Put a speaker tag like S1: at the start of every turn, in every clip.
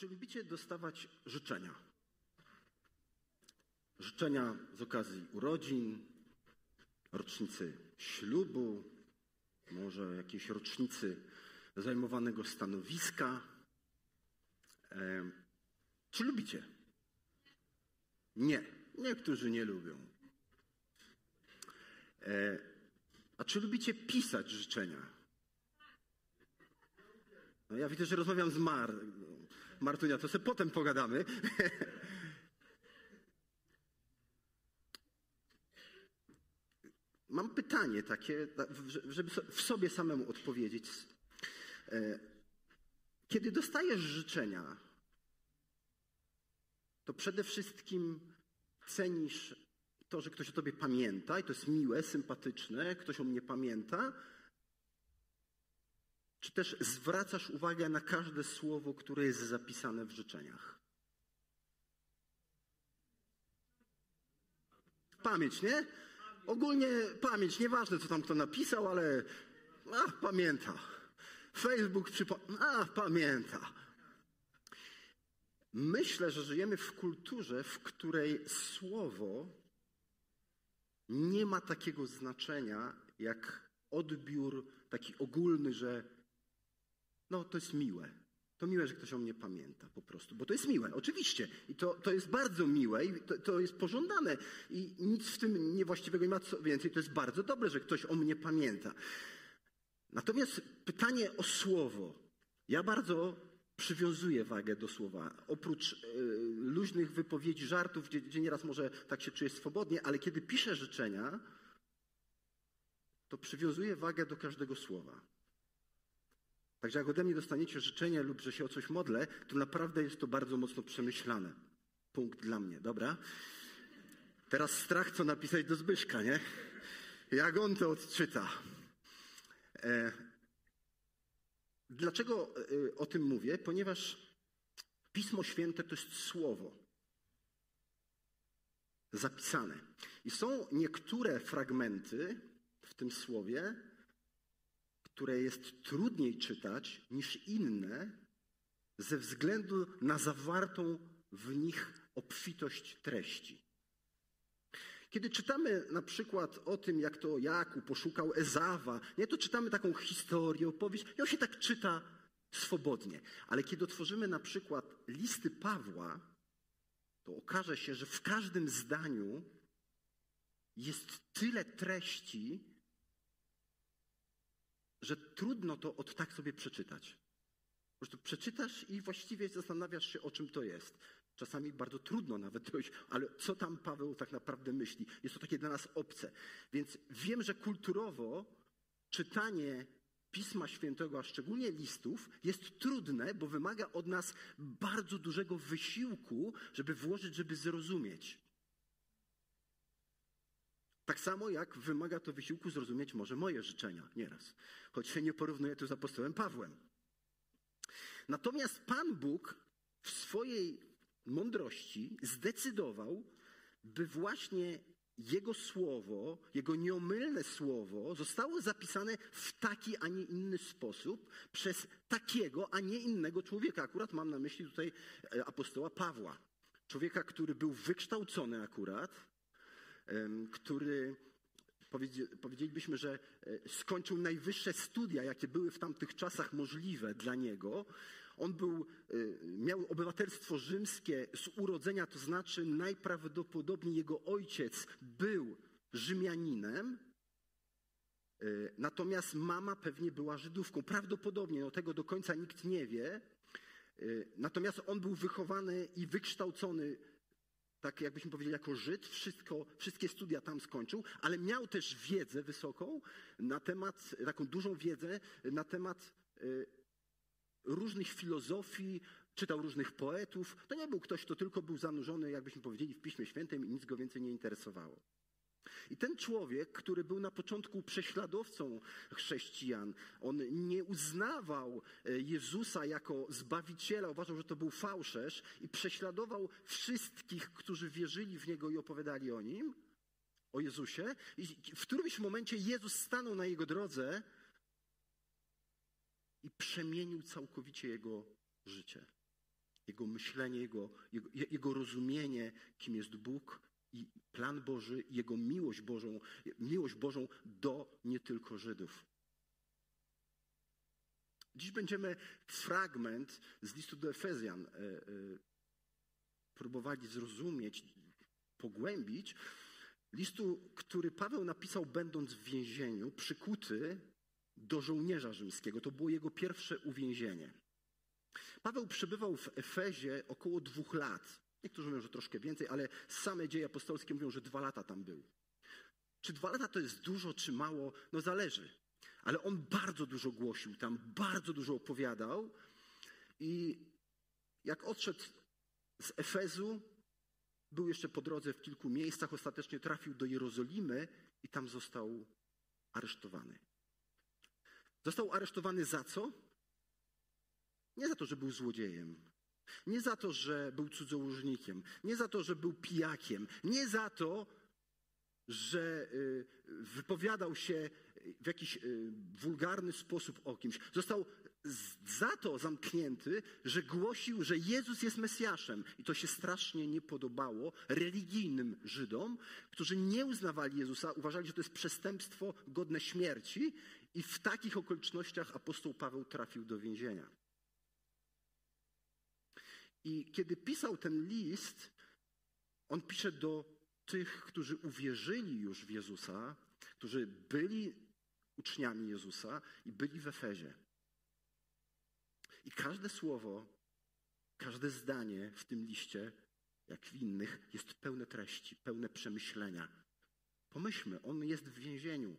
S1: Czy lubicie dostawać życzenia? Życzenia z okazji urodzin, rocznicy ślubu, może jakiejś rocznicy zajmowanego stanowiska. E, czy lubicie? Nie. Niektórzy nie lubią. E, a czy lubicie pisać życzenia? No ja widzę, że rozmawiam z Mar. Martunia, to sobie potem pogadamy. Mam pytanie takie, żeby w sobie samemu odpowiedzieć. E, kiedy dostajesz życzenia, to przede wszystkim cenisz to, że ktoś o tobie pamięta i to jest miłe, sympatyczne, ktoś o mnie pamięta, czy też zwracasz uwagę na każde słowo, które jest zapisane w życzeniach? Pamięć, nie? Ogólnie pamięć, nieważne co tam kto napisał, ale a, pamięta. Facebook przypomina, a, pamięta. Myślę, że żyjemy w kulturze, w której słowo nie ma takiego znaczenia jak odbiór taki ogólny, że no to jest miłe. To miłe, że ktoś o mnie pamięta po prostu, bo to jest miłe, oczywiście. I to, to jest bardzo miłe i to, to jest pożądane. I nic w tym niewłaściwego nie ma co więcej. To jest bardzo dobre, że ktoś o mnie pamięta. Natomiast pytanie o słowo. Ja bardzo przywiązuję wagę do słowa. Oprócz y, luźnych wypowiedzi, żartów, gdzie, gdzie nieraz może tak się czuję swobodnie, ale kiedy piszę życzenia, to przywiązuję wagę do każdego słowa. Także jak ode mnie dostaniecie życzenie lub że się o coś modlę, to naprawdę jest to bardzo mocno przemyślane. Punkt dla mnie, dobra? Teraz strach, co napisać do Zbyszka, nie? Jak on to odczyta. E, dlaczego e, o tym mówię? Ponieważ Pismo Święte to jest słowo zapisane. I są niektóre fragmenty w tym słowie, które jest trudniej czytać niż inne ze względu na zawartą w nich obfitość treści. Kiedy czytamy na przykład o tym, jak to Jakub poszukał Ezawa, nie, to czytamy taką historię, opowieść on się tak czyta swobodnie. Ale kiedy otworzymy na przykład listy Pawła, to okaże się, że w każdym zdaniu jest tyle treści, że trudno to od tak sobie przeczytać. Po prostu przeczytasz i właściwie zastanawiasz się, o czym to jest. Czasami bardzo trudno nawet dojść, ale co tam Paweł tak naprawdę myśli? Jest to takie dla nas obce. Więc wiem, że kulturowo czytanie Pisma Świętego, a szczególnie listów, jest trudne, bo wymaga od nas bardzo dużego wysiłku, żeby włożyć, żeby zrozumieć. Tak samo jak wymaga to wysiłku zrozumieć może moje życzenia nieraz, choć się nie porównuję tu z apostołem Pawłem. Natomiast Pan Bóg w swojej mądrości zdecydował, by właśnie Jego słowo, Jego nieomylne słowo zostało zapisane w taki, a nie inny sposób przez takiego, a nie innego człowieka. Akurat mam na myśli tutaj e, apostoła Pawła. Człowieka, który był wykształcony akurat, który powiedzielibyśmy, że e, skończył najwyższe studia, jakie były w tamtych czasach możliwe dla niego. On był, e, miał obywatelstwo rzymskie z urodzenia, to znaczy najprawdopodobniej jego ojciec był Rzymianinem, e, natomiast mama pewnie była Żydówką. Prawdopodobnie, no tego do końca nikt nie wie. Natomiast on był wychowany i wykształcony tak jakbyśmy powiedzieli, jako Żyd, wszystko, wszystkie studia tam skończył, ale miał też wiedzę wysoką na temat, taką dużą wiedzę na temat y, różnych filozofii, czytał różnych poetów. To nie był ktoś, kto tylko był zanurzony, jakbyśmy powiedzieli, w Piśmie Świętym i nic go więcej nie interesowało. I ten człowiek, który był na początku prześladowcą chrześcijan, on nie uznawał e, Jezusa jako zbawiciela, uważał, że to był fałszerz i prześladował wszystkich, którzy wierzyli w niego i opowiadali o nim, o Jezusie. I w którymś momencie Jezus stanął na jego drodze i przemienił całkowicie jego życie. Jego myślenie, jego, jego, jego rozumienie, kim jest Bóg i plan Boży, Jego miłość Bożą, miłość Bożą do nie tylko Żydów. Dziś będziemy fragment z listu do Efezjan e, e, próbowali zrozumieć, pogłębić. Listu, który Paweł napisał, będąc w więzieniu, przykuty do żołnierza rzymskiego. To było jego pierwsze uwięzienie. Paweł przebywał w Efezie około dwóch lat. Niektórzy mówią, że troszkę więcej, ale same dzieje apostolskie mówią, że dwa lata tam był. Czy dwa lata to jest dużo, czy mało? No zależy. Ale on bardzo dużo głosił tam, bardzo dużo opowiadał. I jak odszedł z Efezu, był jeszcze po drodze w kilku miejscach, ostatecznie trafił do Jerozolimy i tam został aresztowany. Został aresztowany za co? Nie za to, że był złodziejem. Nie za to, że był cudzołożnikiem. Nie za to, że był pijakiem. Nie za to, że y, wypowiadał się w jakiś y, wulgarny sposób o kimś. Został za to zamknięty, że głosił, że Jezus jest Mesjaszem. I to się strasznie nie podobało religijnym Żydom, którzy nie uznawali Jezusa, uważali, że to jest przestępstwo godne śmierci. I w takich okolicznościach apostoł Paweł trafił do więzienia. I kiedy pisał ten list, on pisze do tych, którzy uwierzyli już w Jezusa, którzy byli uczniami Jezusa i byli w Efezie. I każde słowo, każde zdanie w tym liście, jak w innych, jest pełne treści, pełne przemyślenia. Pomyślmy, on jest w więzieniu.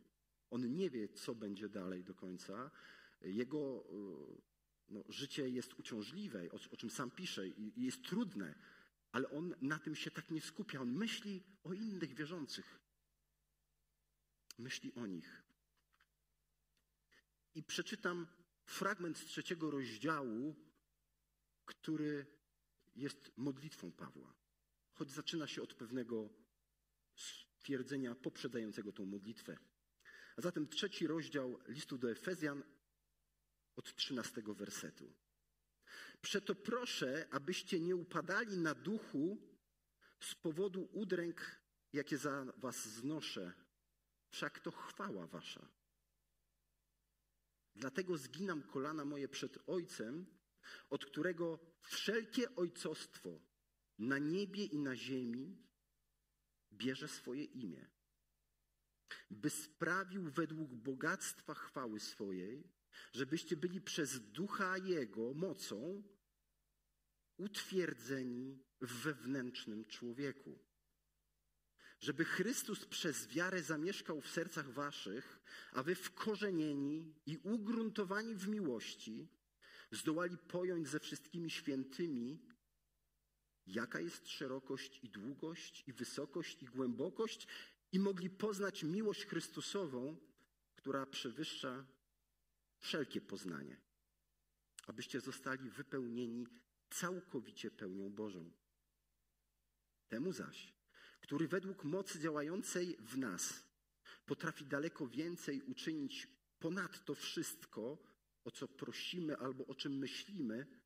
S1: On nie wie, co będzie dalej do końca. Jego no, życie jest uciążliwe, o, o czym sam pisze, i, i jest trudne, ale on na tym się tak nie skupia. On myśli o innych wierzących. Myśli o nich. I przeczytam fragment z trzeciego rozdziału, który jest modlitwą Pawła. Choć zaczyna się od pewnego stwierdzenia poprzedzającego tą modlitwę. A zatem trzeci rozdział listu do Efezjan od trzynastego wersetu. Przeto proszę, abyście nie upadali na duchu z powodu udręk, jakie za was znoszę. Wszak to chwała wasza. Dlatego zginam kolana moje przed Ojcem, od którego wszelkie ojcostwo na niebie i na ziemi bierze swoje imię, by sprawił według bogactwa chwały swojej, żebyście byli przez ducha Jego mocą utwierdzeni w wewnętrznym człowieku. Żeby Chrystus przez wiarę zamieszkał w sercach waszych, a wy wkorzenieni i ugruntowani w miłości, zdołali pojąć ze wszystkimi świętymi, jaka jest szerokość i długość, i wysokość, i głębokość, i mogli poznać miłość Chrystusową, która przewyższa wszelkie poznanie, abyście zostali wypełnieni całkowicie pełnią Bożą. Temu zaś, który według mocy działającej w nas potrafi daleko więcej uczynić ponad to wszystko, o co prosimy albo o czym myślimy,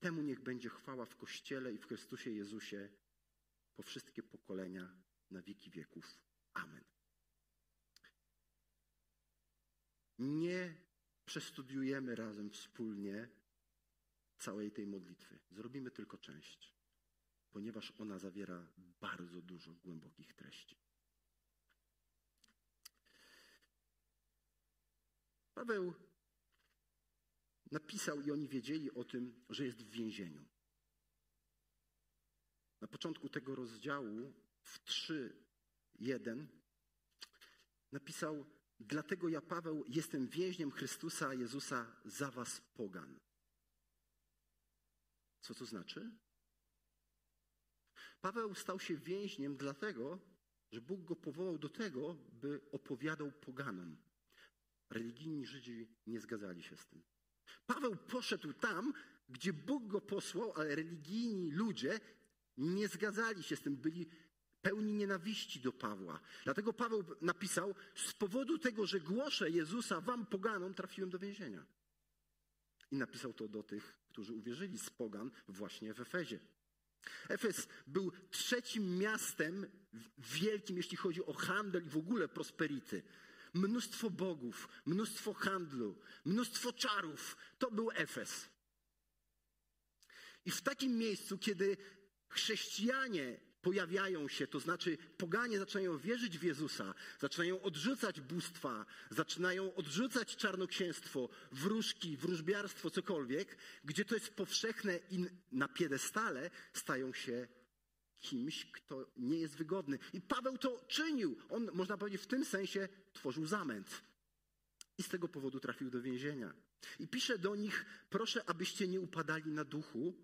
S1: temu niech będzie chwała w Kościele i w Chrystusie Jezusie po wszystkie pokolenia na wieki wieków. Amen. Nie przestudiujemy razem wspólnie całej tej modlitwy. Zrobimy tylko część, ponieważ ona zawiera bardzo dużo głębokich treści. Paweł napisał i oni wiedzieli o tym, że jest w więzieniu. Na początku tego rozdziału w 3:1 napisał Dlatego ja, Paweł, jestem więźniem Chrystusa Jezusa za was pogan. Co to znaczy? Paweł stał się więźniem dlatego, że Bóg go powołał do tego, by opowiadał poganom. Religijni Żydzi nie zgadzali się z tym. Paweł poszedł tam, gdzie Bóg go posłał, ale religijni ludzie nie zgadzali się z tym, byli pełni nienawiści do Pawła. Dlatego Paweł napisał: Z powodu tego, że głoszę Jezusa wam poganom, trafiłem do więzienia. I napisał to do tych, którzy uwierzyli z pogan właśnie w Efezie. Efes był trzecim miastem wielkim, jeśli chodzi o handel i w ogóle prosperity. Mnóstwo bogów, mnóstwo handlu, mnóstwo czarów. To był Efes. I w takim miejscu, kiedy chrześcijanie pojawiają się, to znaczy poganie zaczynają wierzyć w Jezusa, zaczynają odrzucać bóstwa, zaczynają odrzucać czarnoksięstwo, wróżki, wróżbiarstwo, cokolwiek, gdzie to jest powszechne i na piedestale stają się kimś, kto nie jest wygodny. I Paweł to czynił. On, można powiedzieć, w tym sensie tworzył zamęt. I z tego powodu trafił do więzienia. I pisze do nich: Proszę, abyście nie upadali na duchu,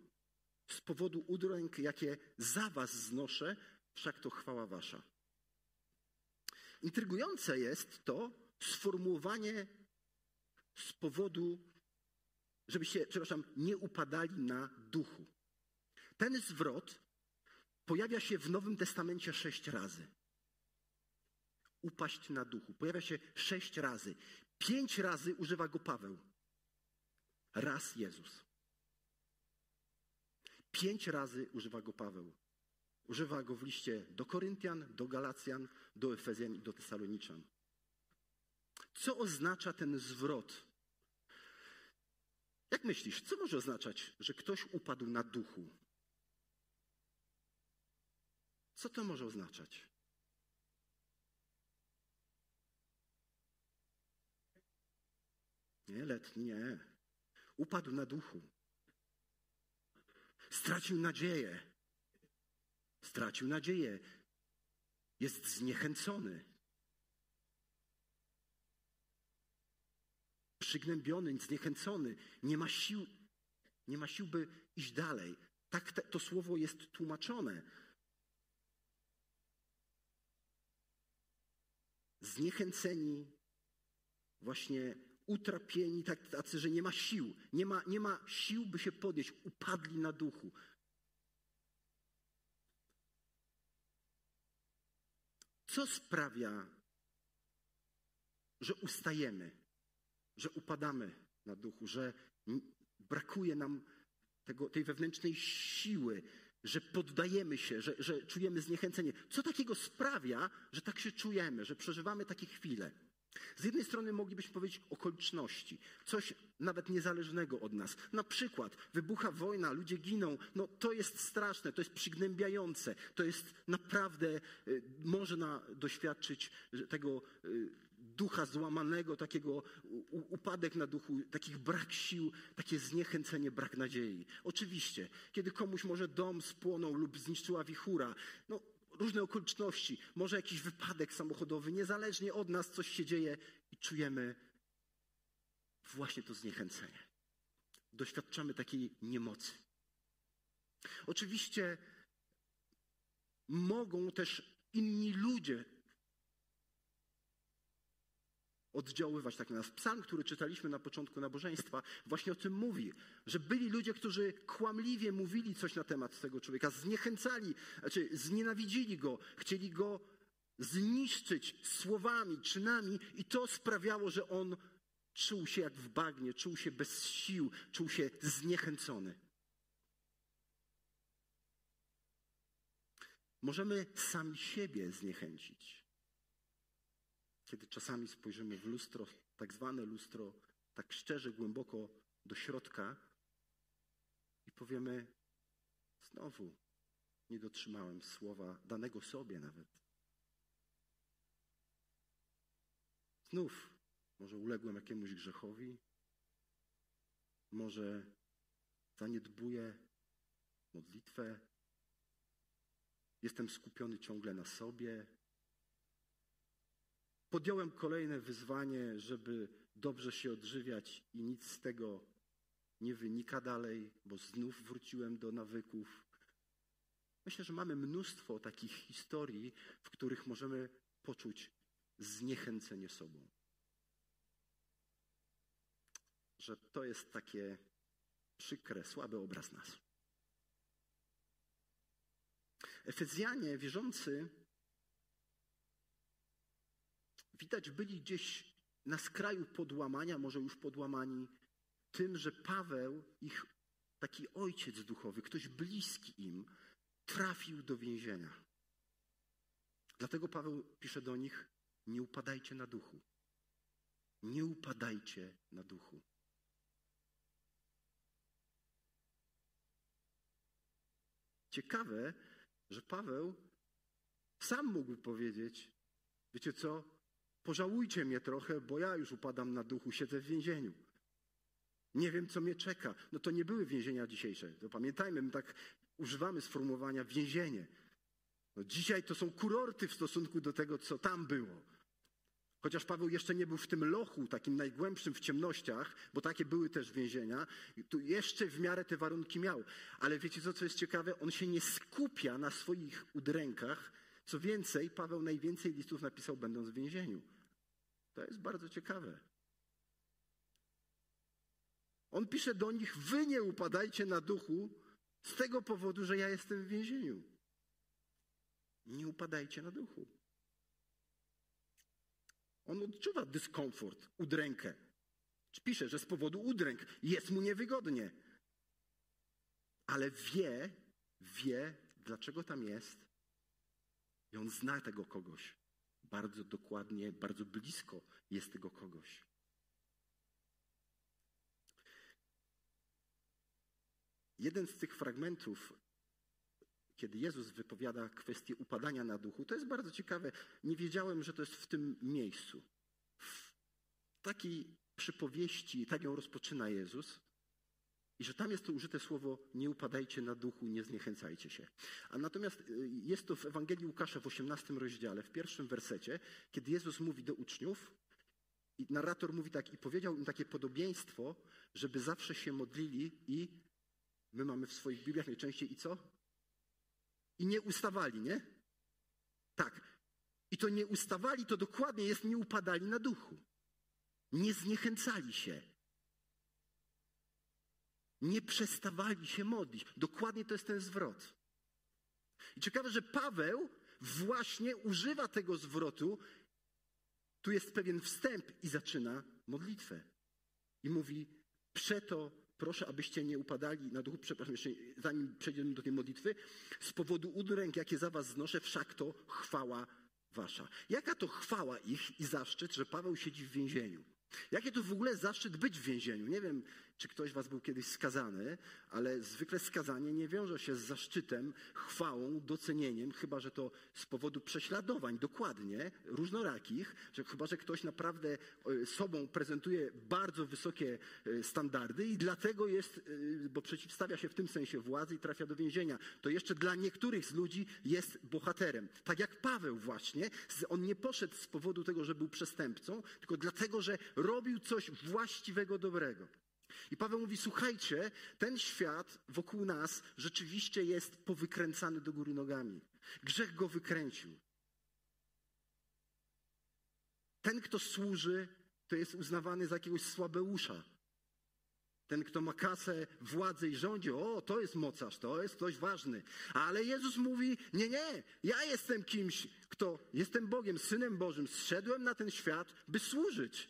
S1: z powodu udręk, jakie za was znoszę, wszak to chwała wasza. Intrygujące jest to sformułowanie z powodu, żebyście, przepraszam, nie upadali na duchu. Ten zwrot pojawia się w Nowym Testamencie sześć razy. Upaść na duchu. Pojawia się sześć razy. Pięć razy używa go Paweł. Raz Jezus. Pięć razy używa go Paweł. Używa go w liście do Koryntian, do Galacjan, do Efezjan i do Tesaloniczan. Co oznacza ten zwrot? Jak myślisz, co może oznaczać, że ktoś upadł na duchu? Co to może oznaczać? Nie, letni, nie. Upadł na duchu. Stracił nadzieję. Stracił nadzieję. Jest zniechęcony. Przygnębiony, zniechęcony. Nie ma sił, nie ma sił, by iść dalej. Tak te, to słowo jest tłumaczone. Zniechęceni, właśnie utrapieni, tak, tacy, że nie ma sił, nie ma, nie ma sił, by się podnieść, upadli na duchu. Co sprawia, że ustajemy, że upadamy na duchu, że brakuje nam tego, tej wewnętrznej siły, że poddajemy się, że, że czujemy zniechęcenie? Co takiego sprawia, że tak się czujemy, że przeżywamy takie chwile? Z jednej strony moglibyśmy powiedzieć okoliczności, coś nawet niezależnego od nas. Na przykład wybucha wojna, ludzie giną. No to jest straszne, to jest przygnębiające, to jest naprawdę, y, można doświadczyć tego y, ducha złamanego, takiego upadek na duchu, takich brak sił, takie zniechęcenie, brak nadziei. Oczywiście, kiedy komuś może dom spłonął lub zniszczyła wichura, no różne okoliczności, może jakiś wypadek samochodowy, niezależnie od nas coś się dzieje i czujemy właśnie to zniechęcenie. Doświadczamy takiej niemocy. Oczywiście mogą też inni ludzie oddziaływać tak na nas. Psalm, który czytaliśmy na początku nabożeństwa, właśnie o tym mówi, że byli ludzie, którzy kłamliwie mówili coś na temat tego człowieka, zniechęcali, znaczy znienawidzili go, chcieli go zniszczyć słowami, czynami i to sprawiało, że on czuł się jak w bagnie, czuł się bez sił, czuł się zniechęcony. Możemy sami siebie zniechęcić. Kiedy czasami spojrzymy w lustro, tak zwane lustro, tak szczerze, głęboko do środka i powiemy: Znowu nie dotrzymałem słowa danego sobie nawet. Znów może uległem jakiemuś grzechowi, może zaniedbuję modlitwę, jestem skupiony ciągle na sobie, Podjąłem kolejne wyzwanie, żeby dobrze się odżywiać i nic z tego nie wynika dalej, bo znów wróciłem do nawyków. Myślę, że mamy mnóstwo takich historii, w których możemy poczuć zniechęcenie sobą. Że to jest takie przykre, słaby obraz nas. Efezjanie, wierzący, widać byli gdzieś na skraju podłamania, może już podłamani tym, że Paweł ich taki ojciec duchowy, ktoś bliski im, trafił do więzienia. Dlatego Paweł pisze do nich: Nie upadajcie na duchu. Nie upadajcie na duchu. Ciekawe, że Paweł sam mógł powiedzieć: Wiecie co? Pożałujcie mnie trochę, bo ja już upadam na duchu, siedzę w więzieniu. Nie wiem, co mnie czeka. No to nie były więzienia dzisiejsze. To pamiętajmy, my tak używamy sformułowania więzienie. No dzisiaj to są kurorty w stosunku do tego, co tam było. Chociaż Paweł jeszcze nie był w tym lochu, takim najgłębszym w ciemnościach, bo takie były też więzienia, tu jeszcze w miarę te warunki miał. Ale wiecie co, co jest ciekawe? On się nie skupia na swoich udrękach. Co więcej, Paweł najwięcej listów napisał będąc w więzieniu. To jest bardzo ciekawe. On pisze do nich: Wy nie upadajcie na duchu z tego powodu, że ja jestem w więzieniu. Nie upadajcie na duchu. On odczuwa dyskomfort, udrękę. Pisze, że z powodu udręk jest mu niewygodnie. Ale wie, wie, dlaczego tam jest. I on zna tego kogoś. Bardzo dokładnie, bardzo blisko jest tego kogoś. Jeden z tych fragmentów, kiedy Jezus wypowiada kwestię upadania na duchu, to jest bardzo ciekawe. Nie wiedziałem, że to jest w tym miejscu. W takiej przypowieści, tak ją rozpoczyna Jezus, i że tam jest to użyte słowo nie upadajcie na duchu, nie zniechęcajcie się. A natomiast y, jest to w Ewangelii Łukasza w 18 rozdziale, w pierwszym wersecie, kiedy Jezus mówi do uczniów, i narrator mówi tak, i powiedział im takie podobieństwo, żeby zawsze się modlili i My mamy w swoich Bibliach najczęściej i co? I nie ustawali, nie? Tak. I to nie ustawali, to dokładnie jest nie upadali na duchu. Nie zniechęcali się. Nie przestawali się modlić. Dokładnie to jest ten zwrot. I ciekawe, że Paweł właśnie używa tego zwrotu. Tu jest pewien wstęp i zaczyna modlitwę. I mówi: Przeto proszę, abyście nie upadali na duchu, przepraszam, jeszcze zanim przejdziemy do tej modlitwy, z powodu udręk, jakie za was znoszę, wszak to chwała wasza. Jaka to chwała ich i zaszczyt, że Paweł siedzi w więzieniu? Jakie to w ogóle zaszczyt być w więzieniu? Nie wiem, czy ktoś Was był kiedyś skazany, ale zwykle skazanie nie wiąże się z zaszczytem, chwałą, docenieniem, chyba że to z powodu prześladowań, dokładnie, różnorakich, że chyba że ktoś naprawdę e, sobą prezentuje bardzo wysokie e, standardy i dlatego jest, e, bo przeciwstawia się w tym sensie władzy i trafia do więzienia. To jeszcze dla niektórych z ludzi jest bohaterem. Tak jak Paweł właśnie, on nie poszedł z powodu tego, że był przestępcą, tylko dlatego, że robił coś właściwego, dobrego. I Paweł mówi: Słuchajcie, ten świat wokół nas rzeczywiście jest powykręcany do góry nogami. Grzech go wykręcił. Ten, kto służy, to jest uznawany za jakiegoś słabeusza. Ten, kto ma kasę, władzę i rządzi, o, to jest mocarz, to jest ktoś ważny. Ale Jezus mówi, nie, nie, ja jestem kimś, kto, jestem Bogiem, Synem Bożym, zszedłem na ten świat, by służyć.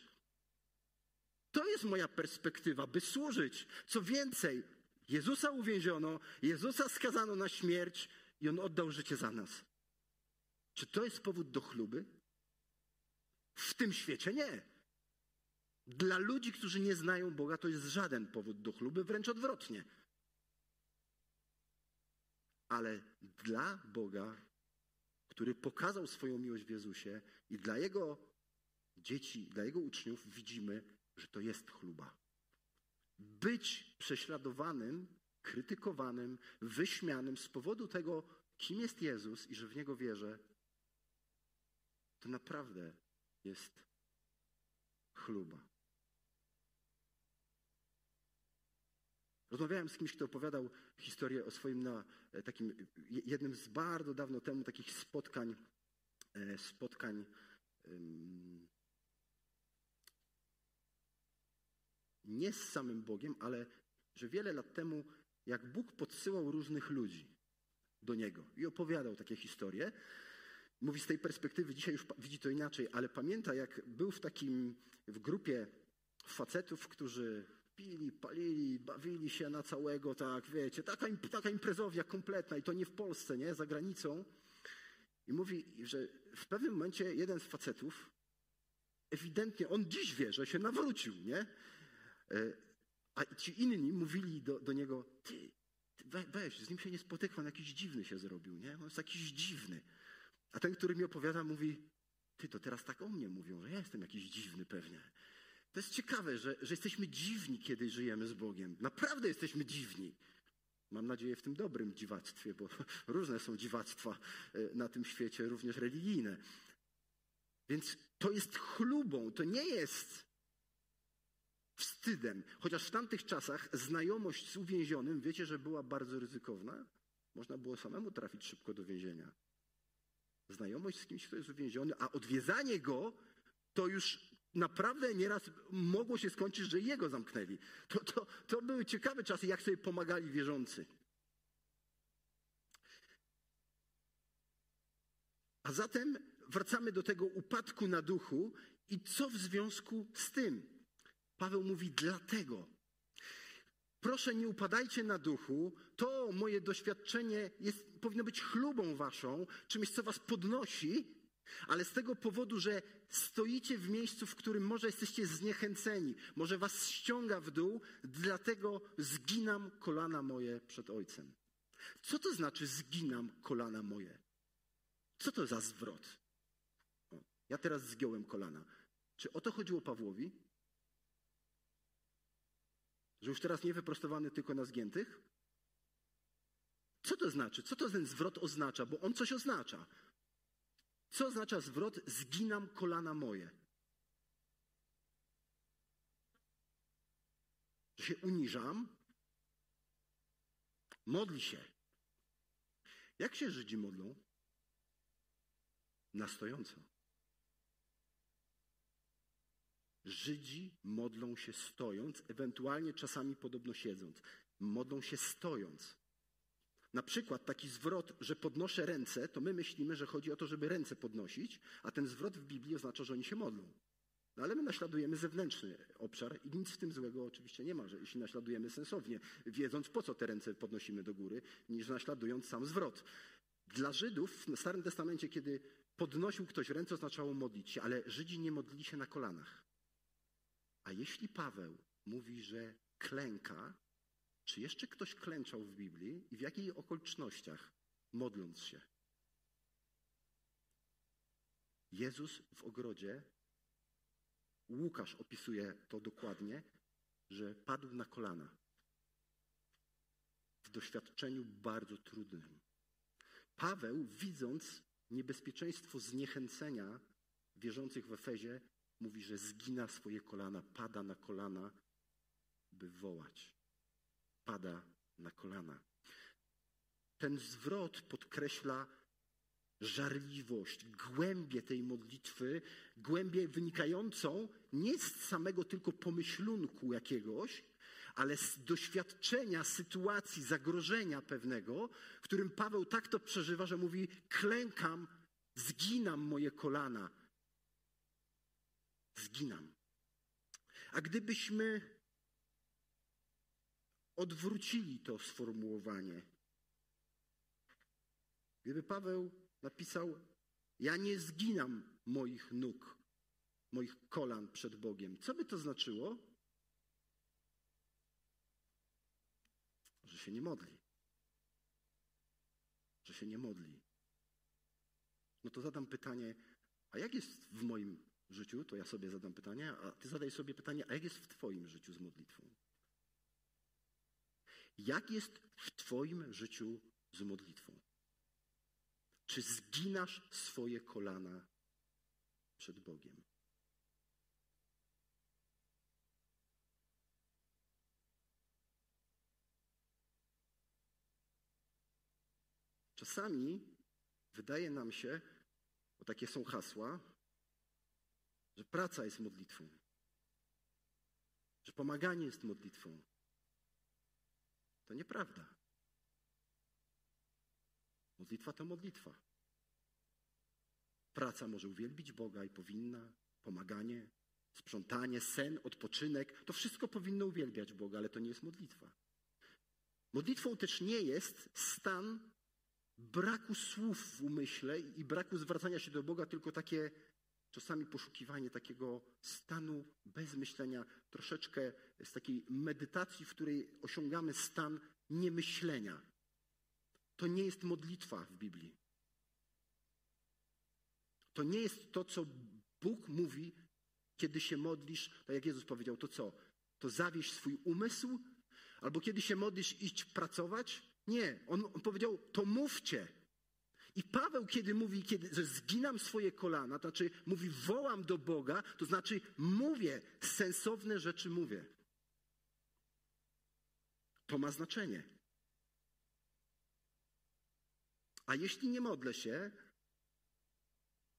S1: To jest moja perspektywa, by służyć. Co więcej, Jezusa uwięziono, Jezusa skazano na śmierć i On oddał życie za nas. Czy to jest powód do chluby? W tym świecie nie. Dla ludzi, którzy nie znają Boga, to jest żaden powód do chluby, wręcz odwrotnie. Ale dla Boga, który pokazał swoją miłość w Jezusie i dla Jego dzieci, dla Jego uczniów widzimy, że to jest chluba. Być prześladowanym, krytykowanym, wyśmianym z powodu tego, kim jest Jezus i że w Niego wierzę, to naprawdę jest chluba. Rozmawiałem z kimś, kto opowiadał historię o swoim na e, takim jednym z bardzo dawno temu takich spotkań, e, spotkań nie z samym Bogiem, ale że wiele lat temu, jak Bóg podsyłał różnych ludzi do Niego i opowiadał takie historie, mówi z tej perspektywy, dzisiaj już widzi to inaczej, ale pamięta, jak był w takim, w grupie facetów, którzy pili, palili, bawili się na całego, tak, wiecie, taka, taka imprezowia kompletna i to nie w Polsce, nie, za granicą. I mówi, że w pewnym momencie jeden z facetów, ewidentnie, on dziś wie, że się nawrócił, nie? E, A ci inni mówili do, do niego, ty, ty we- weź, z nim się nie spotykam, jakiś dziwny się zrobił, nie? On jest jakiś dziwny. A ten, który mi opowiada, mówi, ty, to teraz tak o mnie mówią, że ja jestem jakiś dziwny pewnie. To jest ciekawe, że, że jesteśmy dziwni, kiedy żyjemy z Bogiem. Naprawdę jesteśmy dziwni. Mam nadzieję w tym dobrym dziwactwie, bo różne są dziwactwa e, na tym świecie, również religijne. Więc to jest chlubą, to nie jest wstydem. Chociaż w tamtych czasach znajomość z uwięzionym, wiecie, że była bardzo ryzykowna. Można było samemu trafić szybko do więzienia. Znajomość z kimś, kto jest uwięziony, a odwiedzanie go, to już naprawdę nieraz mogło się skończyć, że jego zamknęli. To, to, to były ciekawe czasy, jak sobie pomagali wierzący. A zatem wracamy do tego upadku na duchu i co w związku z tym? Paweł mówi dlatego. Proszę nie upadajcie na duchu, to moje doświadczenie jest, powinno być chlubą waszą, czymś, co was podnosi, ale z tego powodu, że stoicie w miejscu, w którym może jesteście zniechęceni, może was ściąga w dół, dlatego zginam kolana moje przed Ojcem. Co to znaczy zginam kolana moje? Co to za zwrot? O, ja teraz zgiąłem kolana. Czy o to chodziło Pawłowi? Że już teraz nie wyprostowany tylko na zgiętych? Co to znaczy? Co to ten zwrot oznacza? Bo on coś oznacza. Co oznacza zwrot zginam kolana moje? Że się uniżam? Modli się. Jak się Żydzi modlą? Na stojąco. Żydzi modlą się stojąc, ewentualnie czasami podobno siedząc. Modlą się stojąc. Na przykład taki zwrot, że podnoszę ręce, to my myślimy, że chodzi o to, żeby ręce podnosić, a ten zwrot w Biblii oznacza, że oni się modlą. No ale my naśladujemy zewnętrzny obszar i nic w tym złego oczywiście nie ma, że jeśli naśladujemy sensownie, wiedząc po co te ręce podnosimy do góry, niż naśladując sam zwrot. Dla Żydów w Starym Testamencie, kiedy podnosił ktoś ręce, oznaczało modlić się, ale Żydzi nie modlili się na kolanach. A jeśli Paweł mówi, że klęka, czy jeszcze ktoś klęczał w Biblii i w jakich okolicznościach, modląc się? Jezus w ogrodzie, Łukasz opisuje to dokładnie, że padł na kolana w doświadczeniu bardzo trudnym. Paweł, widząc niebezpieczeństwo zniechęcenia wierzących w Efezie, mówi, że zgina swoje kolana, pada na kolana, by wołać. Pada na kolana. Ten zwrot podkreśla żarliwość, głębię tej modlitwy, głębię wynikającą nie z samego tylko pomyślunku jakiegoś, ale z doświadczenia sytuacji, zagrożenia pewnego, w którym Paweł tak to przeżywa, że mówi: klękam, zginam moje kolana. Zginam. A gdybyśmy odwrócili to sformułowanie, gdyby Paweł napisał: Ja nie zginam moich nóg, moich kolan przed Bogiem, co by to znaczyło? Że się nie modli. Że się nie modli. No to zadam pytanie, a jak jest w moim życiu, to ja sobie zadam pytanie, a ty zadaj sobie pytanie, a jak jest w Twoim życiu z modlitwą? Jak jest w Twoim życiu z modlitwą? Czy zginasz swoje kolana przed Bogiem? Czasami wydaje nam się, bo takie są hasła, że praca jest modlitwą, że pomaganie jest modlitwą. To nieprawda. Modlitwa to modlitwa. Praca może uwielbić Boga i powinna, pomaganie sprzątanie, sen, odpoczynek, to wszystko powinno uwielbiać Boga, ale to nie jest modlitwa. Modlitwą też nie jest stan braku słów w umyśle i braku zwracania się do Boga, tylko takie czasami poszukiwanie takiego stanu bez myślenia, troszeczkę z takiej medytacji, w której osiągamy stan niemyślenia. To nie jest modlitwa w Biblii. To nie jest to, co Bóg mówi, kiedy się modlisz, tak jak Jezus powiedział, to co? To zawieść swój umysł? Albo kiedy się modlisz, iść pracować? Nie. On powiedział, to mówcie. I Paweł, kiedy mówi, kiedy, że zginam swoje kolana, to znaczy mówi, wołam do Boga, to znaczy mówię, sensowne rzeczy mówię. To ma znaczenie. A jeśli nie modlę się,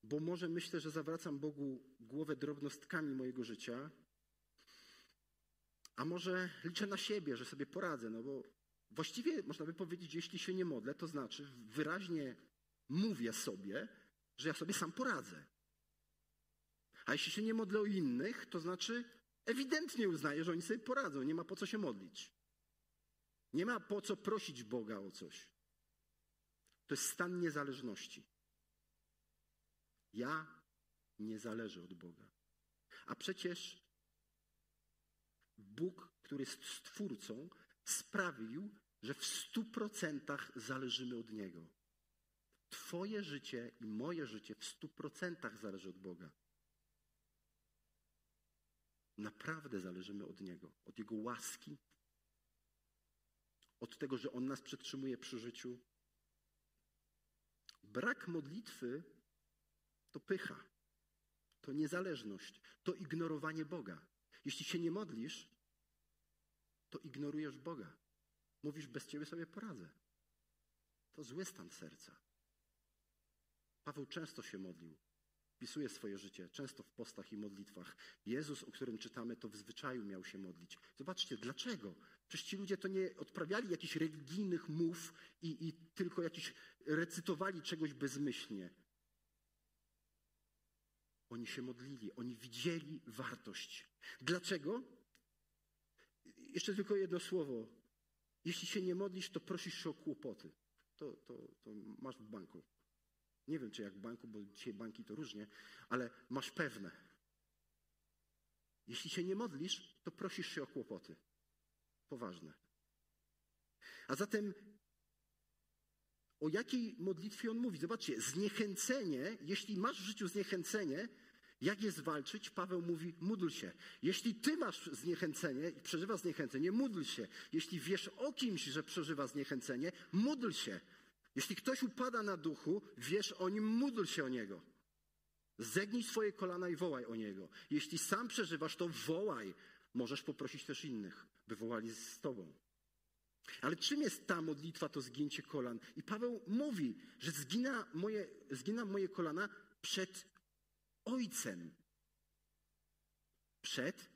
S1: bo może myślę, że zawracam Bogu głowę drobnostkami mojego życia, a może liczę na siebie, że sobie poradzę, no bo właściwie można by powiedzieć, jeśli się nie modlę, to znaczy wyraźnie mówię sobie, że ja sobie sam poradzę. A jeśli się nie modlę o innych, to znaczy ewidentnie uznaję, że oni sobie poradzą, nie ma po co się modlić. Nie ma po co prosić Boga o coś. To jest stan niezależności. Ja nie zależę od Boga. A przecież Bóg, który jest stwórcą, sprawił, że w stu procentach zależymy od Niego. Twoje życie i moje życie w stu procentach zależy od Boga. Naprawdę zależymy od Niego, od Jego łaski, od tego, że On nas przetrzymuje przy życiu. Brak modlitwy to pycha, to niezależność, to ignorowanie Boga. Jeśli się nie modlisz, to ignorujesz Boga. Mówisz, bez Ciebie sobie poradzę. To zły stan serca. Paweł często się modlił. Pisuje swoje życie, często w postach i modlitwach. Jezus, o którym czytamy, to w zwyczaju miał się modlić. Zobaczcie, dlaczego? Przecież ci ludzie to nie odprawiali jakichś religijnych mów i, i tylko jakiś recytowali czegoś bezmyślnie. Oni się modlili, oni widzieli wartość. Dlaczego? Jeszcze tylko jedno słowo. Jeśli się nie modlisz, to prosisz się o kłopoty. To, to, to masz w banku. Nie wiem, czy jak w banku, bo dzisiaj banki to różnie, ale masz pewne. Jeśli się nie modlisz, to prosisz się o kłopoty. Poważne. A zatem o jakiej modlitwie on mówi? Zobaczcie, zniechęcenie, jeśli masz w życiu zniechęcenie, jak je zwalczyć? Paweł mówi, módl się. Jeśli ty masz zniechęcenie i przeżywasz zniechęcenie, módl się. Jeśli wiesz o kimś, że przeżywa zniechęcenie, módl się. Jeśli ktoś upada na duchu, wiesz o nim, módl się o niego. Zegnij swoje kolana i wołaj o niego. Jeśli sam przeżywasz, to wołaj. Możesz poprosić też innych, by wołali z tobą. Ale czym jest ta modlitwa, to zgięcie kolan? I Paweł mówi, że zgina moje, zgina moje kolana przed Ojcem. Przed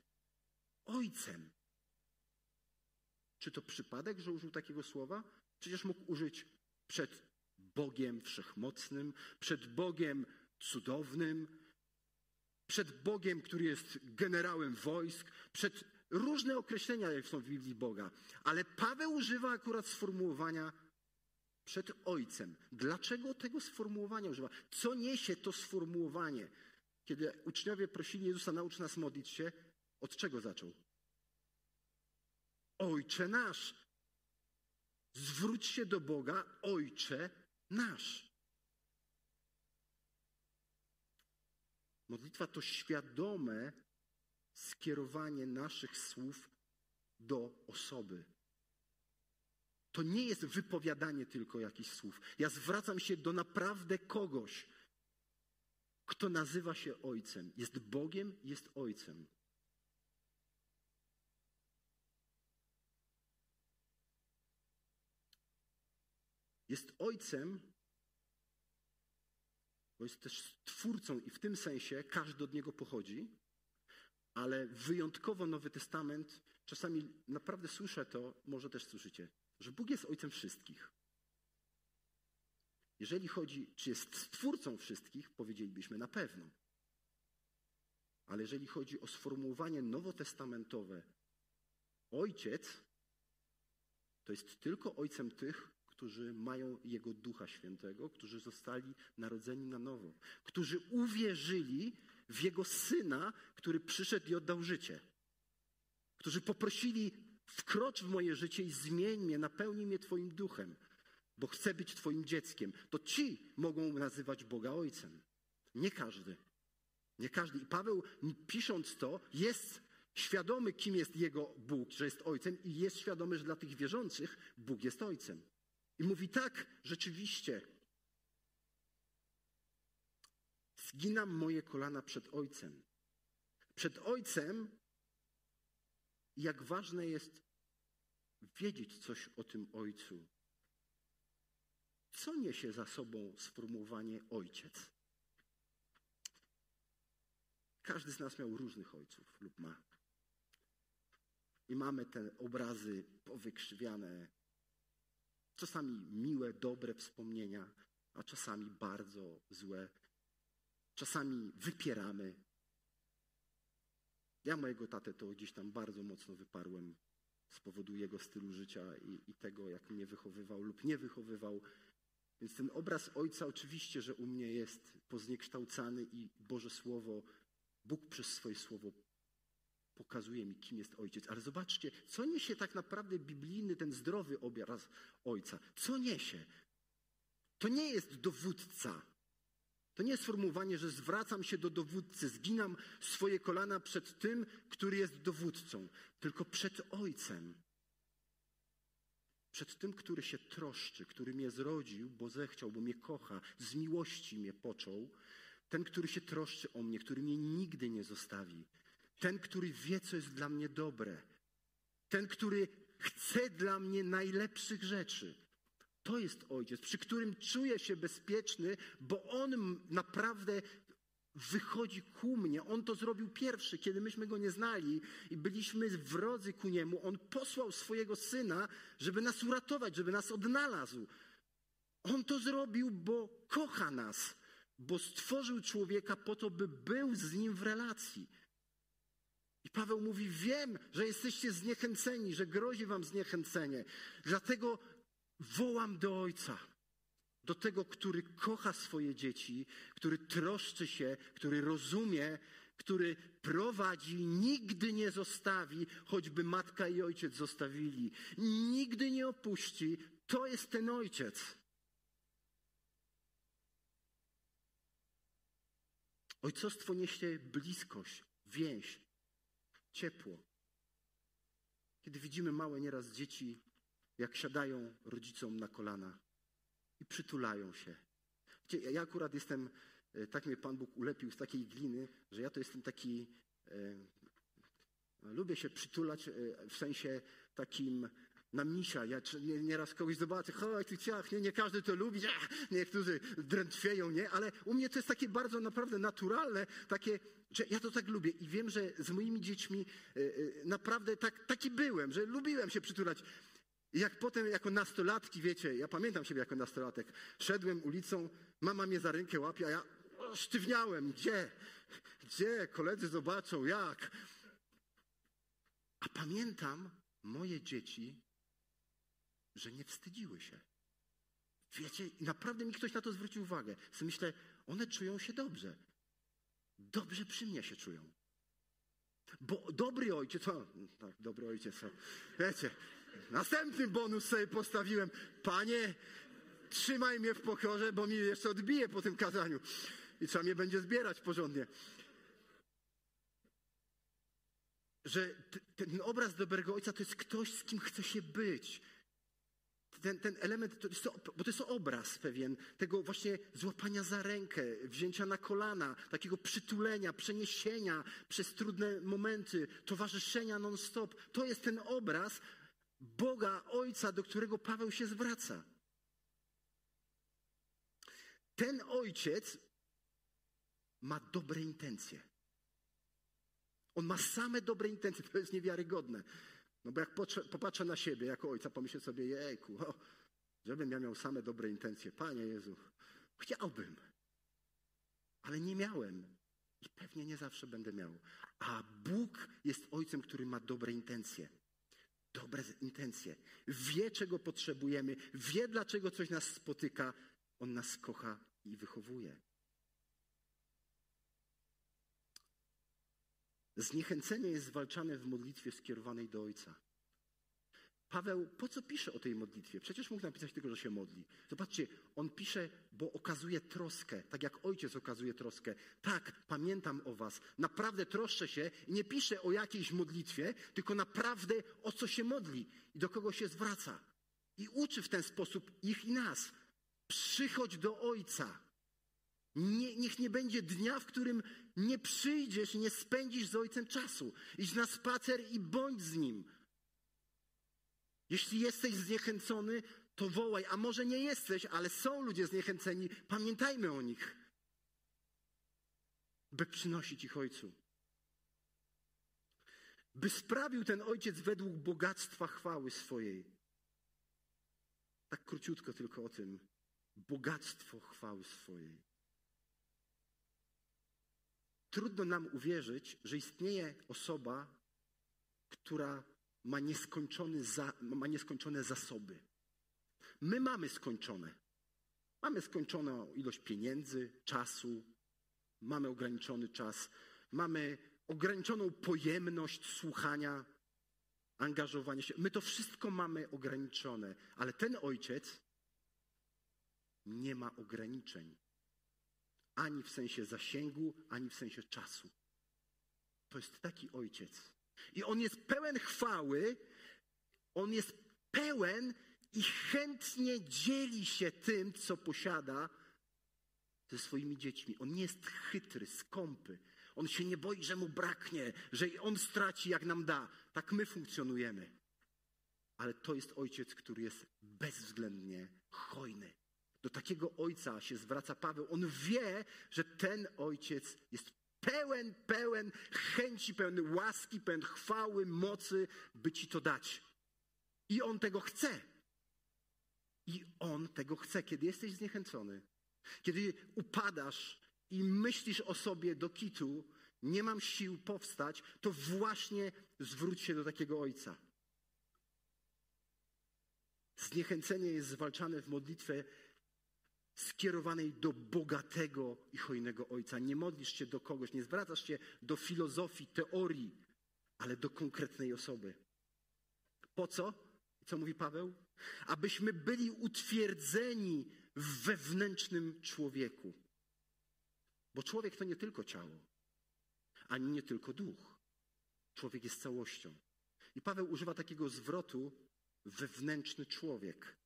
S1: Ojcem. Czy to przypadek, że użył takiego słowa? Przecież mógł użyć przed Bogiem Wszechmocnym, przed Bogiem Cudownym, przed Bogiem, który jest generałem wojsk, przed różne określenia jak są w Biblii Boga. Ale Paweł używa akurat sformułowania przed Ojcem. Dlaczego tego sformułowania używa? Co niesie to sformułowanie? Kiedy uczniowie prosili Jezusa, naucz nas modlić się, od czego zaczął? Ojcze nasz. Zwróć się do Boga, Ojcze nasz. Modlitwa to świadome skierowanie naszych słów do osoby. To nie jest wypowiadanie tylko jakichś słów. Ja zwracam się do naprawdę kogoś, kto nazywa się Ojcem. Jest Bogiem, jest Ojcem. Jest Ojcem, bo jest też Twórcą i w tym sensie każdy od Niego pochodzi, ale wyjątkowo Nowy Testament, czasami naprawdę słyszę to, może też słyszycie, że Bóg jest Ojcem wszystkich. Jeżeli chodzi, czy jest Stwórcą wszystkich, powiedzielibyśmy na pewno. Ale jeżeli chodzi o sformułowanie nowotestamentowe, ojciec to jest tylko ojcem tych, którzy mają Jego Ducha Świętego, którzy zostali narodzeni na nowo, którzy uwierzyli w Jego Syna, który przyszedł i oddał życie, którzy poprosili, wkrocz w moje życie i zmień mnie, napełnij mnie Twoim Duchem, bo chcę być Twoim dzieckiem. To ci mogą nazywać Boga Ojcem. Nie każdy. Nie każdy. I Paweł, pisząc to, jest świadomy, kim jest jego Bóg, że jest Ojcem, i jest świadomy, że dla tych wierzących Bóg jest Ojcem. I mówi tak, rzeczywiście. Zginam moje kolana przed Ojcem. Przed Ojcem, jak ważne jest wiedzieć coś o tym Ojcu. Co niesie za sobą sformułowanie Ojciec? Każdy z nas miał różnych ojców lub ma. I mamy te obrazy powykrzywiane, czasami miłe, dobre wspomnienia, a czasami bardzo złe. Czasami wypieramy. Ja mojego tatę to gdzieś tam bardzo mocno wyparłem z powodu jego stylu życia i, i tego, jak mnie wychowywał lub nie wychowywał. Więc ten obraz ojca oczywiście, że u mnie jest pozniekształcany i Boże Słowo, Bóg przez swoje Słowo pokazuje mi, kim jest ojciec. Ale zobaczcie, co niesie tak naprawdę biblijny, ten zdrowy obraz ojca. Co niesie? To nie jest dowódca. To nie jest sformułowanie, że zwracam się do dowódcy, zginam swoje kolana przed tym, który jest dowódcą, tylko przed ojcem. Przed tym, który się troszczy, który mnie zrodził, bo zechciał, bo mnie kocha, z miłości mnie począł. Ten, który się troszczy o mnie, który mnie nigdy nie zostawi. Ten, który wie, co jest dla mnie dobre. Ten, który chce dla mnie najlepszych rzeczy. To jest ojciec, przy którym czuję się bezpieczny, bo on naprawdę wychodzi ku mnie. On to zrobił pierwszy, kiedy myśmy go nie znali i byliśmy wrodzy ku niemu. On posłał swojego syna, żeby nas uratować, żeby nas odnalazł. On to zrobił, bo kocha nas, bo stworzył człowieka po to, by był z nim w relacji. I Paweł mówi: Wiem, że jesteście zniechęceni, że grozi wam zniechęcenie. Dlatego wołam do Ojca, do tego, który kocha swoje dzieci, który troszczy się, który rozumie, który prowadzi, nigdy nie zostawi, choćby matka i ojciec zostawili. Nigdy nie opuści. To jest ten ojciec. Ojcostwo niesie bliskość, więź, ciepło. Kiedy widzimy małe nieraz dzieci, jak siadają rodzicom na kolana i przytulają się. Wiecie, ja akurat jestem, e, tak mnie Pan Bóg ulepił z takiej gliny, że ja to jestem taki, e, lubię się przytulać e, w sensie takim na misia. Ja nieraz kogoś zobaczę, chodź tu ciach, nie, nie każdy to lubi, ach, niektórzy drętwieją, nie, ale u mnie to jest takie bardzo naprawdę naturalne, takie, że ja to tak lubię i wiem, że z moimi dziećmi y, y, naprawdę tak, taki byłem, że lubiłem się przytulać. Jak potem jako nastolatki, wiecie, ja pamiętam siebie jako nastolatek, szedłem ulicą, mama mnie za rękę łapie, a ja sztywniałem. Gdzie? Gdzie? Koledzy zobaczą, jak? A pamiętam moje dzieci, że nie wstydziły się. Wiecie, naprawdę mi ktoś na to zwrócił uwagę. Myślę, one czują się dobrze. Dobrze przy mnie się czują. Bo dobry ojciec, o, tak, dobry ojciec, o, wiecie, następny bonus sobie postawiłem. Panie, trzymaj mnie w pokorze, bo mi jeszcze odbije po tym kazaniu i trzeba mnie będzie zbierać porządnie. Że ten obraz dobrego ojca to jest ktoś, z kim chce się być ten, ten element, to jest bo to jest obraz pewien tego właśnie złapania za rękę, wzięcia na kolana, takiego przytulenia, przeniesienia przez trudne momenty, towarzyszenia non-stop. To jest ten obraz Boga Ojca, do którego Paweł się zwraca. Ten ojciec ma dobre intencje. On ma same dobre intencje, to jest niewiarygodne. No bo jak popatrzę na siebie jako ojca, pomyślę sobie, jejku, o, żebym ja miał same dobre intencje. Panie Jezu, chciałbym, ale nie miałem. I pewnie nie zawsze będę miał. A Bóg jest ojcem, który ma dobre intencje. Dobre intencje. Wie, czego potrzebujemy, wie, dlaczego coś nas spotyka. On nas kocha i wychowuje. Zniechęcenie jest zwalczane w modlitwie skierowanej do Ojca. Paweł po co pisze o tej modlitwie? Przecież mógł napisać tylko, że się modli. Zobaczcie, on pisze, bo okazuje troskę, tak jak ojciec okazuje troskę. Tak, pamiętam o was, naprawdę troszczę się i nie pisze o jakiejś modlitwie, tylko naprawdę o co się modli i do kogo się zwraca. I uczy w ten sposób ich i nas. Przychodź do Ojca. Nie, niech nie będzie dnia, w którym nie przyjdziesz i nie spędzisz z Ojcem czasu. Idź na spacer i bądź z Nim. Jeśli jesteś zniechęcony, to wołaj. A może nie jesteś, ale są ludzie zniechęceni. Pamiętajmy o nich, by przynosić ich Ojcu. By sprawił ten Ojciec według bogactwa chwały swojej. Tak króciutko tylko o tym. Bogactwo chwały swojej. Trudno nam uwierzyć, że istnieje osoba, która ma, nieskończony za, ma nieskończone zasoby. My mamy skończone. Mamy skończoną ilość pieniędzy, czasu, mamy ograniczony czas, mamy ograniczoną pojemność słuchania, angażowania się. My to wszystko mamy ograniczone, ale ten ojciec nie ma ograniczeń. Ani w sensie zasięgu, ani w sensie czasu. To jest taki ojciec. I on jest pełen chwały, on jest pełen i chętnie dzieli się tym, co posiada ze swoimi dziećmi. On nie jest chytry, skąpy. On się nie boi, że mu braknie, że on straci, jak nam da. Tak my funkcjonujemy. Ale to jest ojciec, który jest bezwzględnie hojny. Do takiego ojca się zwraca Paweł. On wie, że ten ojciec jest pełen, pełen chęci, pełen łaski, pełen chwały, mocy, by ci to dać. I on tego chce. I on tego chce. Kiedy jesteś zniechęcony, kiedy upadasz i myślisz o sobie do kitu, nie mam sił powstać, to właśnie zwróć się do takiego ojca. Zniechęcenie jest zwalczane w modlitwie skierowanej do bogatego i hojnego Ojca. Nie modlisz się do kogoś, nie zwracasz się do filozofii, teorii, ale do konkretnej osoby. Po co? Co mówi Paweł? Abyśmy byli utwierdzeni w wewnętrznym człowieku. Bo człowiek to nie tylko ciało, ani nie tylko duch. Człowiek jest całością. I Paweł używa takiego zwrotu wewnętrzny człowiek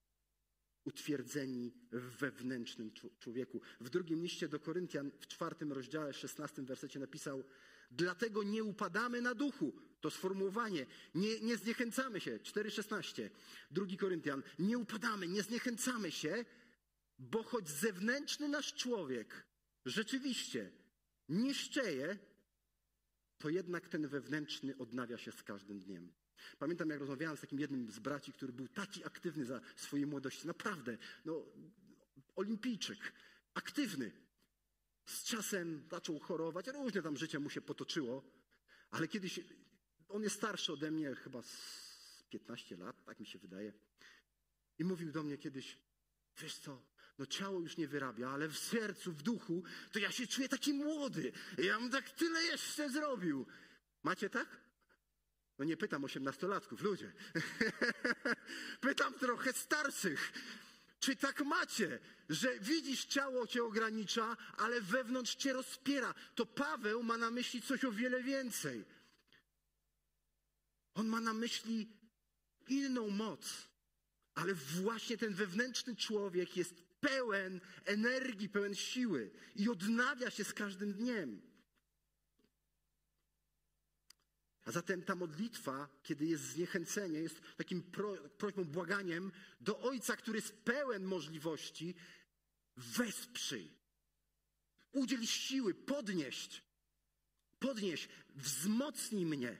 S1: utwierdzeni w wewnętrznym człowieku. W drugim liście do Koryntian, w czwartym rozdziale, szesnastym wersecie napisał: Dlatego nie upadamy na duchu. To sformułowanie. Nie, nie zniechęcamy się. 4,16. Drugi Koryntian. Nie upadamy, nie zniechęcamy się, bo choć zewnętrzny nasz człowiek rzeczywiście niszczeje, to jednak ten wewnętrzny odnawia się z każdym dniem. Pamiętam, jak rozmawiałem z takim jednym z braci, który był taki aktywny za swojej młodości. Naprawdę, no, olimpijczyk, aktywny. Z czasem zaczął chorować, różnie tam życie mu się potoczyło, ale kiedyś, on jest starszy ode mnie, chyba z 15 lat, tak mi się wydaje. I mówił do mnie kiedyś, wiesz co, no ciało już nie wyrabia, ale w sercu, w duchu, to ja się czuję taki młody. Ja bym tak tyle jeszcze zrobił. Macie tak? No nie pytam osiemnastolatków, ludzie. pytam trochę starszych. Czy tak macie, że widzisz ciało cię ogranicza, ale wewnątrz cię rozpiera? To Paweł ma na myśli coś o wiele więcej. On ma na myśli inną moc, ale właśnie ten wewnętrzny człowiek jest pełen energii, pełen siły i odnawia się z każdym dniem. A zatem ta modlitwa, kiedy jest zniechęcenie, jest takim pro, prośbą, błaganiem do Ojca, który jest pełen możliwości, wesprzyj, udziel siły, podnieść, podnieś, wzmocnij mnie.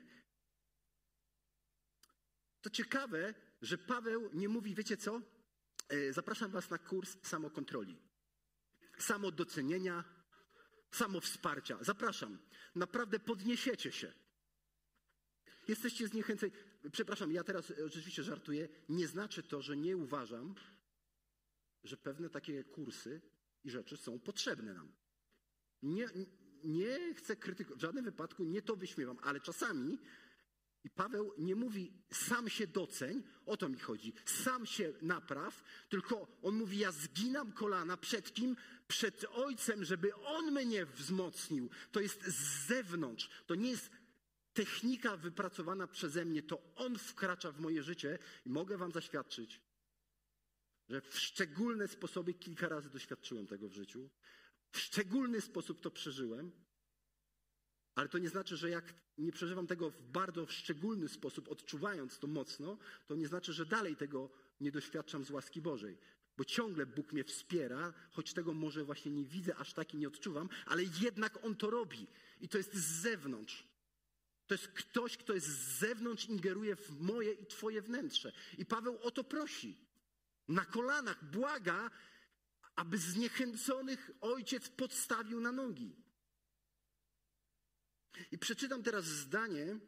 S1: To ciekawe, że Paweł nie mówi, wiecie co? E, zapraszam Was na kurs samokontroli, samodocenienia, samowsparcia. Zapraszam. Naprawdę podniesiecie się. Jesteście zniechęceni. Przepraszam, ja teraz rzeczywiście żartuję. Nie znaczy to, że nie uważam, że pewne takie kursy i rzeczy są potrzebne nam. Nie, nie chcę krytykować, w żadnym wypadku nie to wyśmiewam, ale czasami i Paweł nie mówi sam się doceń, o to mi chodzi, sam się napraw, tylko on mówi ja zginam kolana przed kim? Przed Ojcem, żeby On mnie wzmocnił. To jest z zewnątrz, to nie jest technika wypracowana przeze mnie, to On wkracza w moje życie i mogę wam zaświadczyć, że w szczególne sposoby kilka razy doświadczyłem tego w życiu. W szczególny sposób to przeżyłem, ale to nie znaczy, że jak nie przeżywam tego w bardzo szczególny sposób, odczuwając to mocno, to nie znaczy, że dalej tego nie doświadczam z łaski Bożej. Bo ciągle Bóg mnie wspiera, choć tego może właśnie nie widzę, aż tak i nie odczuwam, ale jednak On to robi. I to jest z zewnątrz. To jest ktoś, kto jest z zewnątrz, ingeruje w moje i Twoje wnętrze. I Paweł o to prosi. Na kolanach błaga, aby zniechęconych ojciec podstawił na nogi. I przeczytam teraz zdanie,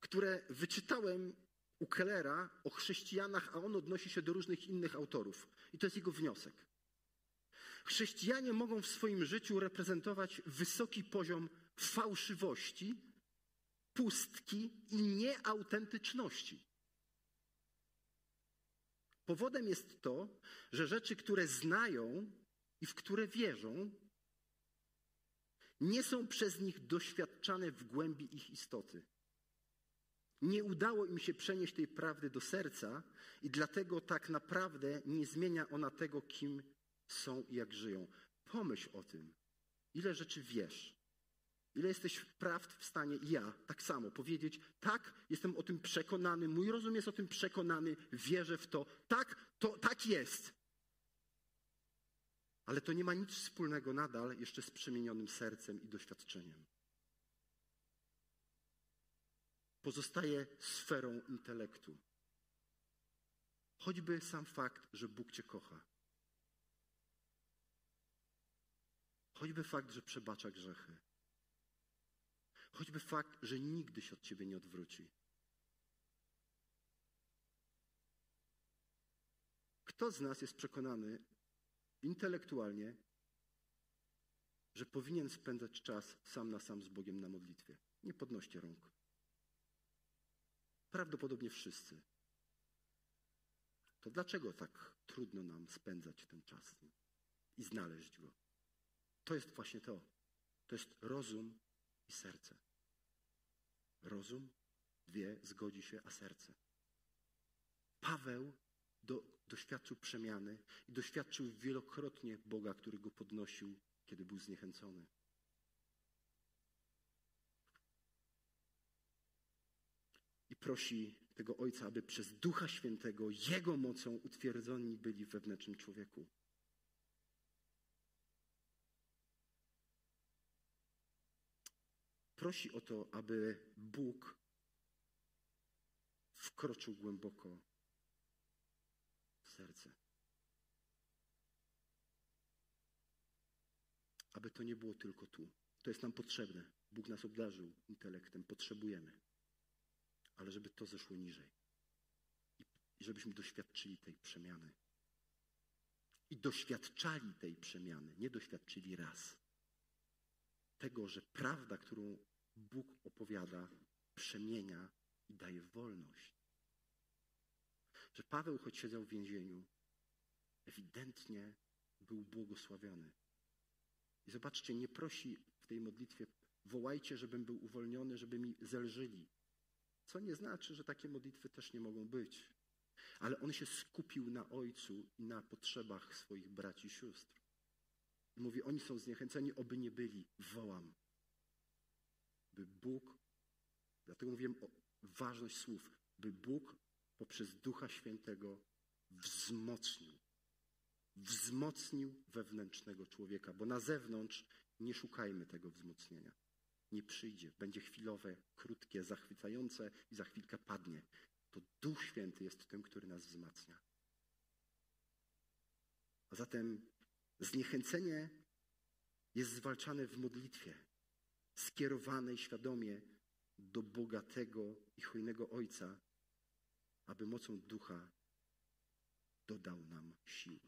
S1: które wyczytałem u Kellera o chrześcijanach, a on odnosi się do różnych innych autorów. I to jest jego wniosek. Chrześcijanie mogą w swoim życiu reprezentować wysoki poziom fałszywości, pustki i nieautentyczności. Powodem jest to, że rzeczy, które znają i w które wierzą, nie są przez nich doświadczane w głębi ich istoty. Nie udało im się przenieść tej prawdy do serca i dlatego tak naprawdę nie zmienia ona tego, kim są i jak żyją. Pomyśl o tym, ile rzeczy wiesz, ile jesteś prawd w stanie, ja tak samo, powiedzieć, tak, jestem o tym przekonany, mój rozum jest o tym przekonany, wierzę w to, tak, to tak jest. Ale to nie ma nic wspólnego nadal jeszcze z przemienionym sercem i doświadczeniem. Pozostaje sferą intelektu. Choćby sam fakt, że Bóg Cię kocha. Choćby fakt, że przebacza grzechy. Choćby fakt, że nigdy się od Ciebie nie odwróci. Kto z nas jest przekonany, intelektualnie, że powinien spędzać czas sam na sam z Bogiem na modlitwie. Nie podnoście rąk. Prawdopodobnie wszyscy. To dlaczego tak trudno nam spędzać ten czas i znaleźć go? To jest właśnie to. To jest rozum i serce. Rozum, dwie, zgodzi się, a serce. Paweł do, doświadczył przemiany i doświadczył wielokrotnie Boga, który go podnosił, kiedy był zniechęcony. I prosi tego Ojca, aby przez Ducha Świętego, Jego mocą utwierdzeni byli w wewnętrznym człowieku. Prosi o to, aby Bóg wkroczył głęboko serce. Aby to nie było tylko tu. To jest nam potrzebne. Bóg nas obdarzył intelektem, potrzebujemy. Ale żeby to zeszło niżej. I żebyśmy doświadczyli tej przemiany. I doświadczali tej przemiany, nie doświadczyli raz. Tego, że prawda, którą Bóg opowiada, przemienia i daje wolność że Paweł, choć siedział w więzieniu, ewidentnie był błogosławiony. I zobaczcie, nie prosi w tej modlitwie, wołajcie, żebym był uwolniony, żeby mi zelżyli. Co nie znaczy, że takie modlitwy też nie mogą być. Ale on się skupił na Ojcu i na potrzebach swoich braci i sióstr. I mówi, oni są zniechęceni, oby nie byli. Wołam, by Bóg, dlatego mówiłem o ważność słów, by Bóg poprzez Ducha Świętego wzmocnił. Wzmocnił wewnętrznego człowieka, bo na zewnątrz nie szukajmy tego wzmocnienia. Nie przyjdzie, będzie chwilowe, krótkie, zachwycające i za chwilkę padnie. To Duch Święty jest tym, który nas wzmacnia. A zatem Zniechęcenie jest zwalczane w modlitwie, skierowanej świadomie do bogatego i hojnego Ojca, aby mocą ducha dodał nam sił.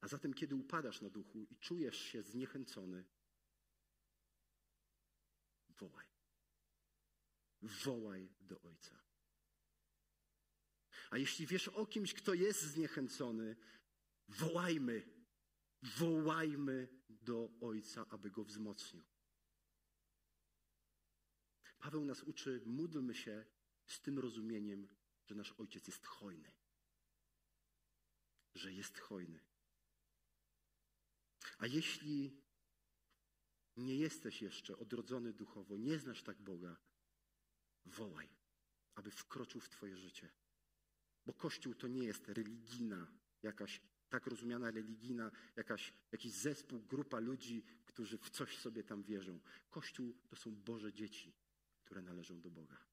S1: A zatem, kiedy upadasz na duchu i czujesz się zniechęcony, wołaj. Wołaj do Ojca. A jeśli wiesz o kimś, kto jest zniechęcony, wołajmy, wołajmy do Ojca, aby go wzmocnił. Paweł nas uczy, módlmy się z tym rozumieniem, że nasz Ojciec jest hojny. Że jest hojny. A jeśli nie jesteś jeszcze odrodzony duchowo, nie znasz tak Boga, wołaj, aby wkroczył w Twoje życie. Bo Kościół to nie jest religijna, jakaś tak rozumiana religijna, jakaś, jakiś zespół, grupa ludzi, którzy w coś sobie tam wierzą. Kościół to są Boże dzieci, które należą do Boga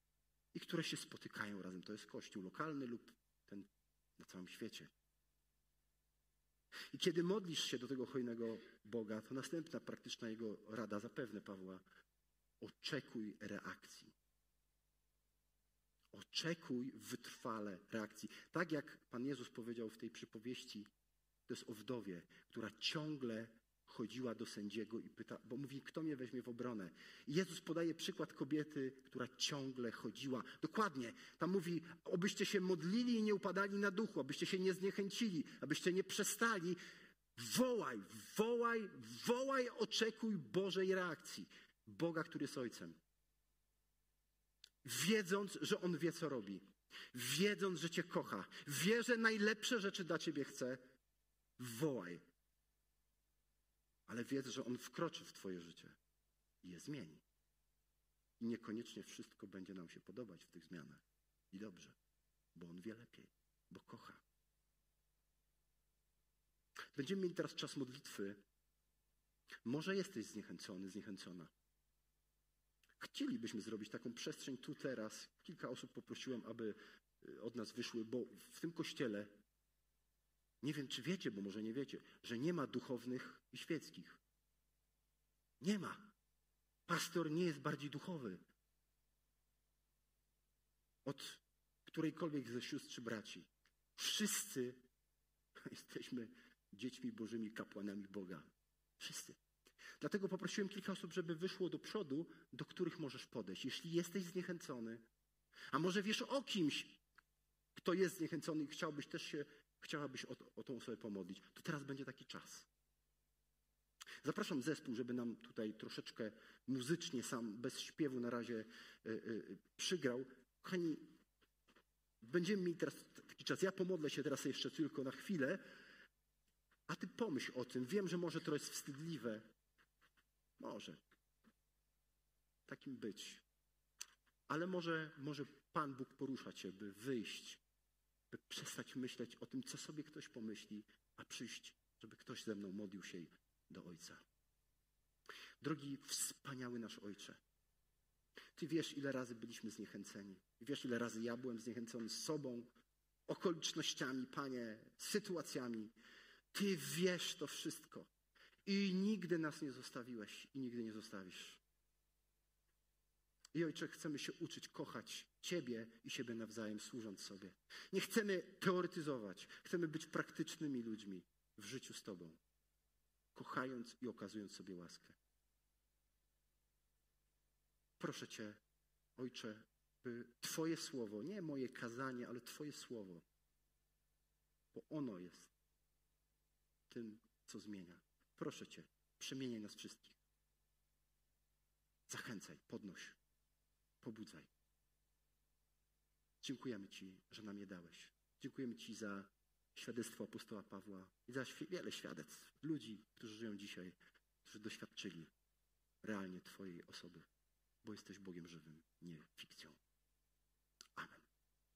S1: i które się spotykają razem. To jest Kościół lokalny lub ten na całym świecie. I kiedy modlisz się do tego hojnego Boga, to następna praktyczna jego rada, zapewne Pawła, oczekuj reakcji. Oczekuj wytrwale reakcji. Tak jak Pan Jezus powiedział w tej przypowieści, to jest o wdowie, która ciągle chodziła do sędziego i pyta, bo mówi, kto mnie weźmie w obronę. I Jezus podaje przykład kobiety, która ciągle chodziła. Dokładnie, tam mówi, abyście się modlili i nie upadali na duchu, abyście się nie zniechęcili, abyście nie przestali. Wołaj, wołaj, wołaj, oczekuj Bożej reakcji. Boga, który jest Ojcem. Wiedząc, że On wie, co robi. Wiedząc, że Cię kocha. Wie, że najlepsze rzeczy dla Ciebie chce. Wołaj, ale wiedz, że On wkroczy w Twoje życie i je zmieni. I niekoniecznie wszystko będzie nam się podobać w tych zmianach. I dobrze, bo On wie lepiej, bo kocha. Będziemy mieli teraz czas modlitwy. Może jesteś zniechęcony, zniechęcona. Chcielibyśmy zrobić taką przestrzeń tu teraz. Kilka osób poprosiłem, aby y, od nas wyszły, bo w tym kościele nie wiem, czy wiecie, bo może nie wiecie, że nie ma duchownych i świeckich. Nie ma. Pastor nie jest bardziej duchowy od którejkolwiek ze sióstr czy braci. Wszyscy jesteśmy dziećmi Bożymi, kapłanami Boga. Wszyscy. Dlatego poprosiłem kilka osób, żeby wyszło do przodu, do których możesz podejść. Jeśli jesteś zniechęcony, a może wiesz o kimś, kto jest zniechęcony i chciałbyś też się chciałabyś o, o tą osobę pomodlić, to teraz będzie taki czas. Zapraszam zespół, żeby nam tutaj troszeczkę muzycznie sam, bez śpiewu na razie y, y, przygrał. Kochani, będziemy mieli teraz taki czas. Ja pomodlę się teraz jeszcze tylko na chwilę, a ty pomyśl o tym. Wiem, że może to jest wstydliwe. Może. Takim być. Ale może, może Pan Bóg porusza cię, by wyjść by przestać myśleć o tym, co sobie ktoś pomyśli, a przyjść, żeby ktoś ze mną modlił się do Ojca. Drogi wspaniały nasz Ojcze, Ty wiesz, ile razy byliśmy zniechęceni. Wiesz, ile razy ja byłem zniechęcony sobą, okolicznościami, Panie, sytuacjami. Ty wiesz to wszystko. I nigdy nas nie zostawiłeś i nigdy nie zostawisz. I Ojcze, chcemy się uczyć kochać Ciebie i siebie nawzajem, służąc sobie. Nie chcemy teoretyzować, chcemy być praktycznymi ludźmi w życiu z Tobą, kochając i okazując sobie łaskę. Proszę Cię, Ojcze, by Twoje słowo, nie moje kazanie, ale Twoje słowo, bo ono jest tym, co zmienia. Proszę Cię, przemieniaj nas wszystkich. Zachęcaj, podnoś pobudzaj. Dziękujemy Ci, że nam je dałeś. Dziękujemy Ci za świadectwo apostoła Pawła i za wiele świadectw ludzi, którzy żyją dzisiaj, którzy doświadczyli realnie Twojej osoby, bo jesteś Bogiem żywym, nie fikcją.